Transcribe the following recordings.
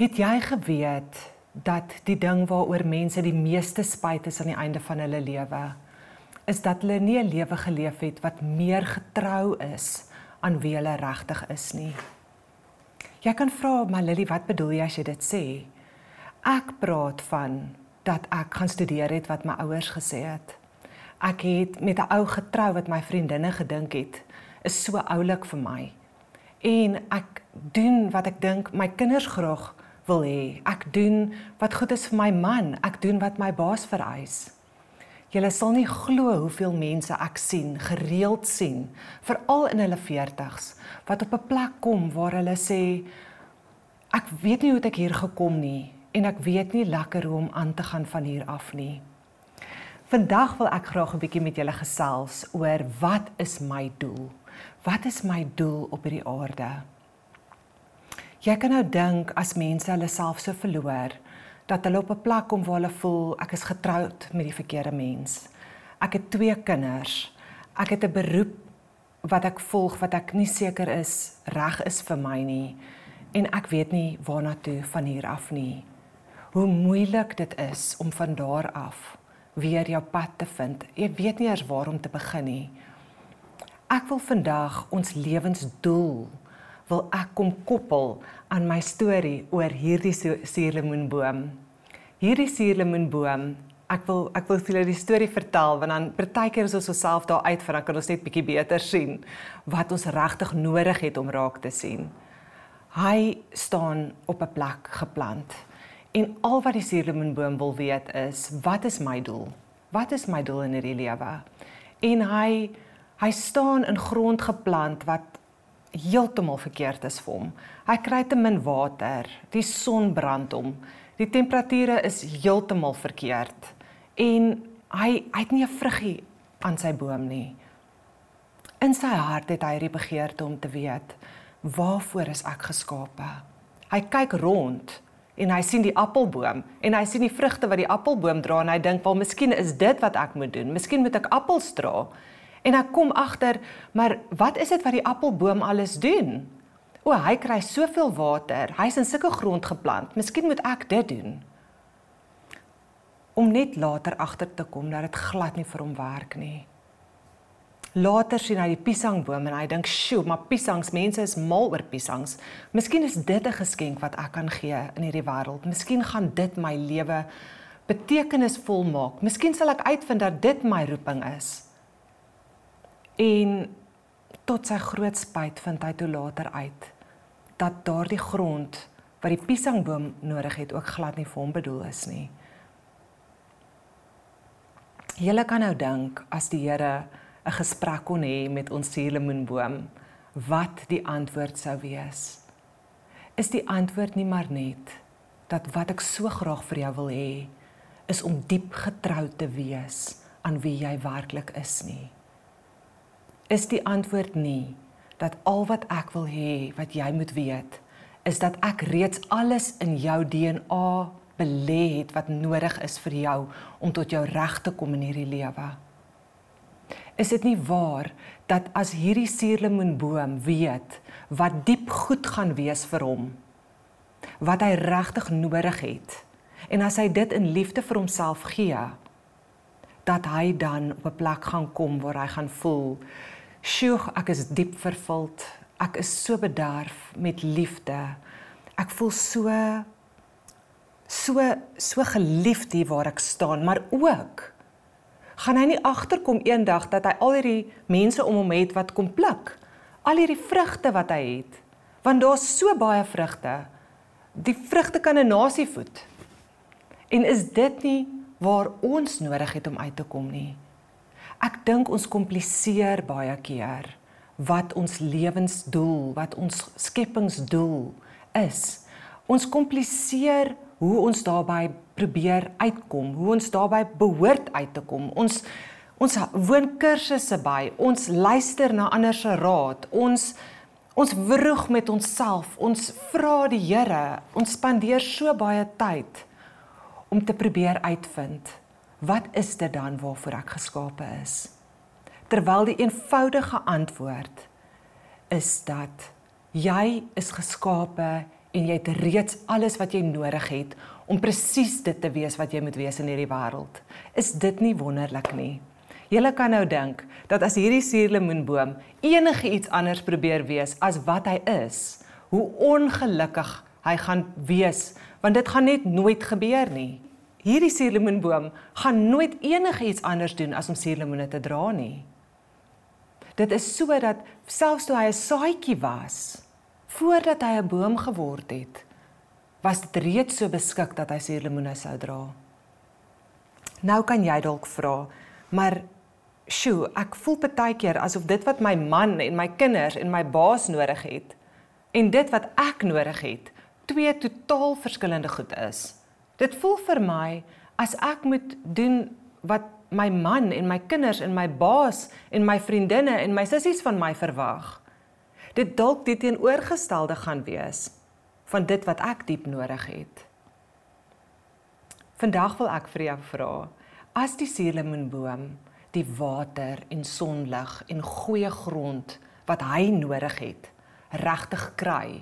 Het jy geweet dat die ding waaroor mense die meeste spyt is aan die einde van hulle lewe is dat hulle nie 'n lewe geleef het wat meer getrou is aan wie hulle regtig is nie. Jy kan vra, "Maar Lily, wat bedoel jy as jy dit sê?" Ek praat van dat ek gaan studeer het wat my ouers gesê het. Ek het met 'n ou getrou wat my vriendinne gedink het is so oulik vir my. En ek doen wat ek dink my kinders graag wil hê. Ek doen wat goed is vir my man. Ek doen wat my baas vereis. Julle sal nie glo hoeveel mense ek sien, gereeld sien, veral in hulle 40's, wat op 'n plek kom waar hulle sê ek weet nie hoe ek hier gekom nie en ek weet nie lekker hoe om aan te gaan van hier af nie. Vandag wil ek graag 'n bietjie met julle gesels oor wat is my doel? Wat is my doel op hierdie aarde? Jy kan nou dink as mense hulle self so verloor dat hulle op 'n plek kom waar hulle voel ek is getroud met die verkeerde mens. Ek het twee kinders. Ek het 'n beroep wat ek volg wat ek nie seker is reg is vir my nie en ek weet nie waarna toe van hier af nie. Hoe moeilik dit is om van daar af weer jou pad te vind. Jy weet nie eers waar om te begin nie. Ek wil vandag ons lewensdoel wil ek kom koppel aan my storie oor hierdie suurlemoenboom. Hierdie suurlemoenboom, ek wil ek wil vir julle die storie vertel want dan partykeer is ons osself daar uit vir dan kan ons net bietjie beter sien wat ons regtig nodig het om raak te sien. Hy staan op 'n plek geplant. En al wat die suurlemoenboom wil weet is, wat is my doel? Wat is my doel in hierdie lewe? En hy hy staan in grond geplant wat heeltemal verkeerd is vir hom. Hy kry te min water, die son brand hom. Die temperature is heeltemal verkeerd en hy hy het nie 'n vruggie aan sy boom nie. In sy hart het hy die begeerte om te weet, waarvoor is ek geskape? Hy kyk rond en hy sien die appelboom en hy sien die vrugte wat die appelboom dra en hy dink, "Wel, miskien is dit wat ek moet doen. Miskien moet ek appels dra." En ek kom agter, maar wat is dit wat die appelboom alles doen? O, hy kry soveel water. Hy's in sulke grond geplant. Miskien moet ek dit doen. Om net later agter te kom dat dit glad nie vir hom werk nie. Later sien hy die piesangboom en hy dink, "Sjoe, maar piesangs, mense is mal oor piesangs. Miskien is dit 'n geskenk wat ek kan gee in hierdie wêreld. Miskien gaan dit my lewe betekenisvol maak. Miskien sal ek uitvind dat dit my roeping is." En tot sy groot spyt vind hy toe later uit dat daardie grond wat die piesangboom nodig het ook glad nie vir hom bedoel is nie. Julle kan nou dink as die Here 'n gesprek kon hê met ons suurlemoenboom, wat die antwoord sou wees. Is die antwoord nie maar net dat wat ek so graag vir jou wil hê is om diep getrou te wees aan wie jy werklik is nie is die antwoord nie dat al wat ek wil hê wat jy moet weet is dat ek reeds alles in jou DNA belê het wat nodig is vir jou om tot jou reg te kom in hierdie lewe. Is dit nie waar dat as hierdie suurlemoenboom weet wat diep goed gaan wees vir hom, wat hy regtig nodig het en as hy dit in liefde vir homself gee, dat hy dan op 'n plek gaan kom waar hy gaan voel Sjoe, ek is diep vervuld. Ek is so bederf met liefde. Ek voel so so so geliefd hier waar ek staan, maar ook gaan hy nie agterkom eendag dat hy al hierdie mense om hom het wat kom pluk. Al hierdie vrugte wat hy het. Want daar's so baie vrugte. Die vrugte kan 'n nasie voed. En is dit nie waar ons nodig het om uit te kom nie? Ek dink ons kompliseer baie keer wat ons lewensdoel, wat ons skepingsdoel is. Ons kompliseer hoe ons daarbey probeer uitkom, hoe ons daarbey behoort uit te kom. Ons ons woon kursusse by, ons luister na ander se raad. Ons ons wroeg met onsself. Ons vra die Here, ons spandeer so baie tyd om te probeer uitvind wat is dit dan waarvoor ek geskape is? Terwyl die eenvoudige antwoord is dat jy is geskape en jy het reeds alles wat jy nodig het om presies dit te wees wat jy moet wees in hierdie wêreld. Is dit nie wonderlik nie? Julle kan nou dink dat as hierdie suurlemoenboom enige iets anders probeer wees as wat hy is, hoe ongelukkig hy gaan wees, want dit gaan net nooit gebeur nie. Hierdie suurlemoenboom gaan nooit enigiets anders doen as om suurlemoene te dra nie. Dit is sodat selfs toe hy 'n saadjie was, voordat hy 'n boom geword het, was dit reeds so beskik dat hy suurlemoene sou dra. Nou kan jy dalk vra, maar sjoe, ek voel baie keer asof dit wat my man en my kinders en my baas nodig het en dit wat ek nodig het, twee totaal verskillende goed is. Dit voel vir my as ek moet doen wat my man en my kinders en my baas en my vriendinne en my sissies van my verwag. Dit dalk die teenoorgestelde gaan wees van dit wat ek diep nodig het. Vandag wil ek vir jou vra, as die suurlemoenboom die water en sonlig en goeie grond wat hy nodig het, regtig kry,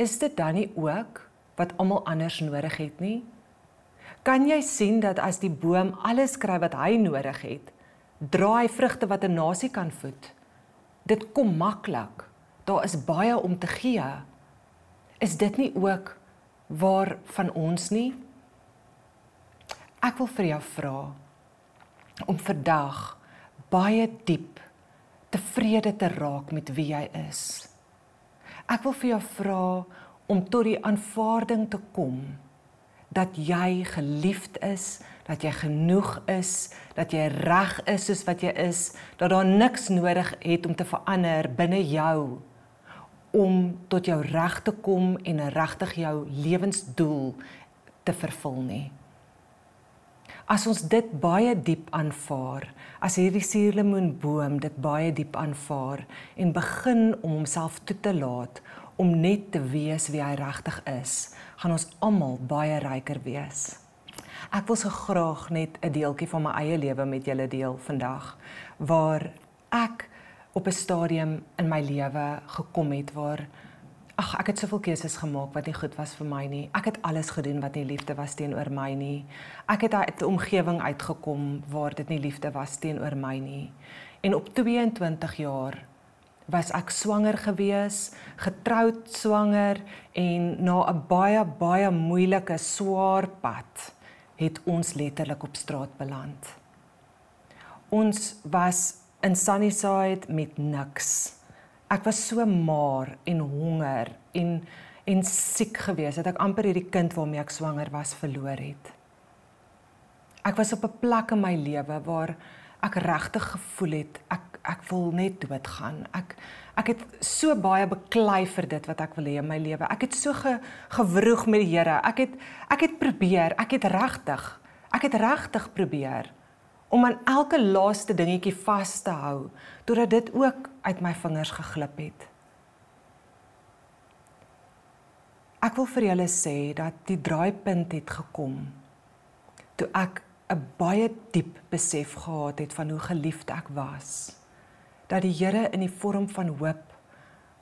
is dit dan nie ook wat almal anders nodig het nie? Kan jy sien dat as die boom alles kry wat hy nodig het, dra hy vrugte wat 'n nasie kan voed? Dit kom maklik. Daar is baie om te gee. Is dit nie ook waar van ons nie? Ek wil vir jou vra om vandag baie diep tevrede te raak met wie jy is. Ek wil vir jou vra om tot die aanvaarding te kom dat jy geliefd is, dat jy genoeg is, dat jy reg is soos wat jy is, dat daar niks nodig het om te verander binne jou om tot jou reg te kom en regtig jou lewensdoel te vervul nie. As ons dit baie diep aanvaar, as hierdie suurlemoenboom dit baie diep aanvaar en begin om homself toe te laat om net te wees wie hy regtig is, gaan ons almal baie ryker wees. Ek wil so graag net 'n deeltjie van my eie lewe met julle deel vandag waar ek op 'n stadium in my lewe gekom het waar ag ek het soveel keuses gemaak wat nie goed was vir my nie. Ek het alles gedoen wat nie liefde was teenoor my nie. Ek het uit 'n omgewing uitgekom waar dit nie liefde was teenoor my nie. En op 22 jaar was ek swanger gewees, getroud swanger en na 'n baie baie moeilike swaar pad het ons letterlik op straat beland. Ons was in Sunnyside met niks. Ek was so maar en honger en en siek geweest dat ek amper hierdie kind waarmee ek swanger was verloor het. Ek was op 'n plek in my lewe waar ek regtig gevoel het ek ek wil net doodgaan. Ek ek het so baie beklei vir dit wat ek wil hê in my lewe. Ek het so ge, gewroeg met die Here. Ek het ek het probeer, ek het regtig ek het regtig probeer om aan elke laaste dingetjie vas te hou totdat dit ook uit my vingers geglip het. Ek wil vir julle sê dat die draaipunt het gekom toe ek 'n baie diep besef gehad het van hoe geliefd ek was. Dat die Here in die vorm van hoop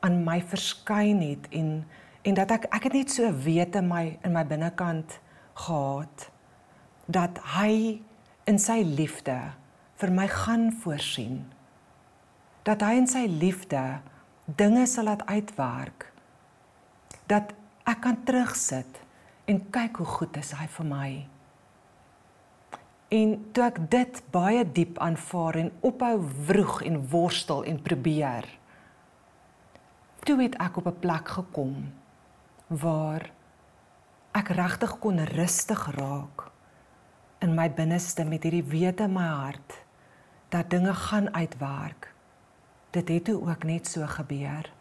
aan my verskyn het en en dat ek ek het net so wete in my in my binnekant gehad dat hy in sy liefde vir my gaan voorsien. Dat hy in sy liefde dinge sal laat uitwerk. Dat ek kan terugsit en kyk hoe goed is hy vir my. En toe ek dit baie diep aanvaar en ophou wroeg en worstel en probeer, toe het ek op 'n plek gekom waar ek regtig kon rustig raak in my binneste met hierdie wete in my hart dat dinge gaan uitwerk. Dit het toe ook net so gebeur.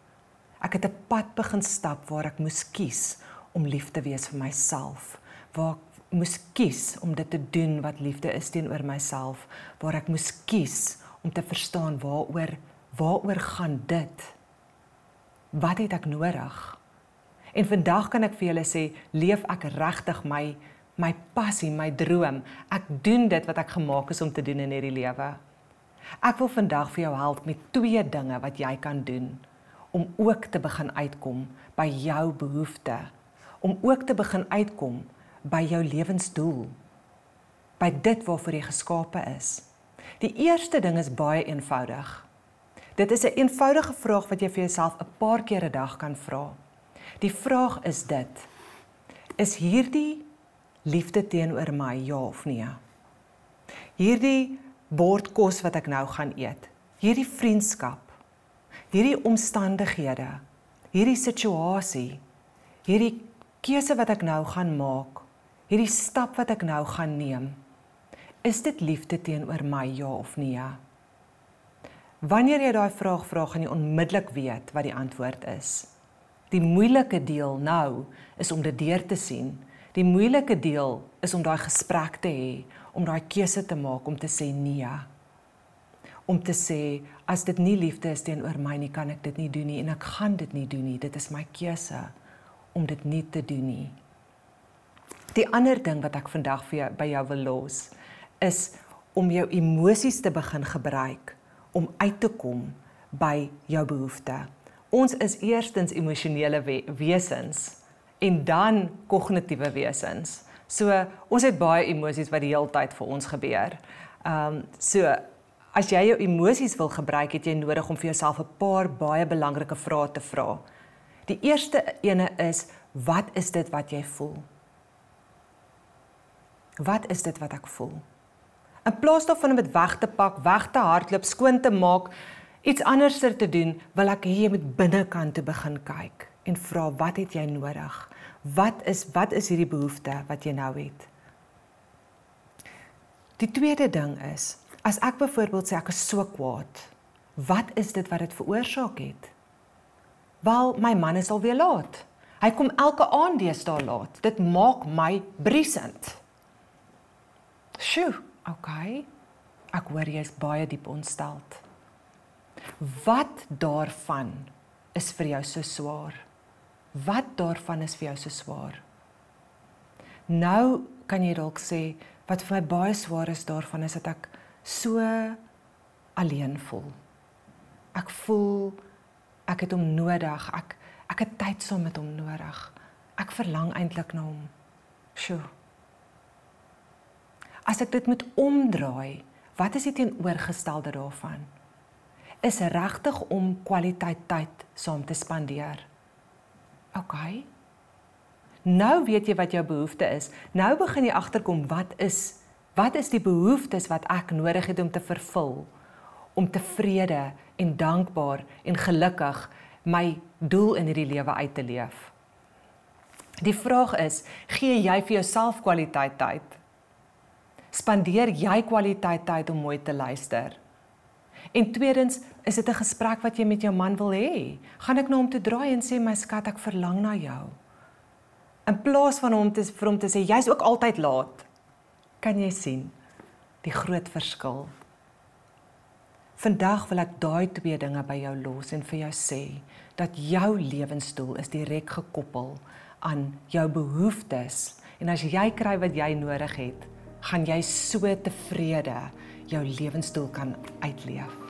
Ek het 'n pad begin stap waar ek moes kies om lief te wees vir myself, waar ek moes kies om dit te doen wat liefde is teenoor myself, waar ek moes kies om te verstaan waaroor waaroor gaan dit? Wat het ek nodig? En vandag kan ek vir julle sê, leef ek regtig my my passie, my droom. Ek doen dit wat ek gemaak is om te doen in hierdie lewe. Ek wil vandag vir jou help met twee dinge wat jy kan doen om ook te begin uitkom by jou behoeftes, om ook te begin uitkom by jou lewensdoel, by dit waarvoor jy geskape is. Die eerste ding is baie eenvoudig. Dit is 'n eenvoudige vraag wat jy vir jouself 'n paar keer 'n dag kan vra. Die vraag is dit: Is hierdie liefde teenoor my ja of nee? Hierdie bord kos wat ek nou gaan eet, hierdie vriendskap, hierdie omstandighede, hierdie situasie, hierdie keuse wat ek nou gaan maak, hierdie stap wat ek nou gaan neem, is dit liefde teenoor my ja of nee? Wanneer jy daai vraag vra, gaan jy onmiddellik weet wat die antwoord is. Die moeilike deel nou is om dit deur te sien. Die moeilike deel is om daai gesprek te hê, om daai keuse te maak om te sê nee om te sê as dit nie liefde is teenoor my nie, kan ek dit nie doen nie en ek gaan dit nie doen nie. Dit is my keuse om dit nie te doen nie. Die ander ding wat ek vandag vir jou by jou wil los is om jou emosies te begin gebruik om uit te kom by jou behoeftes. Ons is eerstens emosionele we wesens en dan kognitiewe wesens. So ons het baie emosies wat die hele tyd vir ons gebeur. Ehm um, so As jy jou emosies wil gebruik, het jy nodig om vir jouself 'n paar baie belangrike vrae te vra. Die eerste ene is: Wat is dit wat jy voel? Wat is dit wat ek voel? In plaas daarvan om dit weg te pak, weg te hardloop, skoon te maak, iets anderster te doen, wil ek hê jy moet binnekant toe begin kyk en vra: Wat het jy nodig? Wat is wat is hierdie behoefte wat jy nou het? Die tweede ding is, As ek byvoorbeeld sê ek is so kwaad, wat is dit wat dit veroorsaak het? Wel, my man is alweer laat. Hy kom elke aand deesdae laat. Dit maak my briesend. Sjoe, okay. Ek hoor jy is baie diep ontsteld. Wat daarvan is vir jou so swaar? Wat daarvan is vir jou so swaar? Nou kan jy dalk sê wat vir my baie swaar is daarvan is dat ek so alleen voel. Ek voel ek het hom nodig. Ek ek het tyd saam met hom nodig. Ek verlang eintlik na hom. Sjoe. As ek dit moet omdraai, wat is die teenoorgestelde daarvan? Is regtig om kwaliteit tyd saam te spandeer. OK. Nou weet jy wat jou behoefte is. Nou begin jy agterkom wat is Wat is die behoeftes wat ek nodig het om te vervul om tevrede en dankbaar en gelukkig my doel in hierdie lewe uit te leef? Die vraag is, gee jy vir jouself kwaliteit tyd? Spandeer jy kwaliteit tyd om mooi te luister? En tweedens, is dit 'n gesprek wat jy met jou man wil hê? Gaan ek na hom toe draai en sê my skat, ek verlang na jou? In plaas van hom te vir hom te sê jy's ook altyd laat kan jy sien die groot verskil. Vandag wil ek daai twee dinge by jou los en vir jou sê dat jou lewensdoel is direk gekoppel aan jou behoeftes en as jy kry wat jy nodig het, gaan jy so tevrede jou lewensdoel kan uitleef.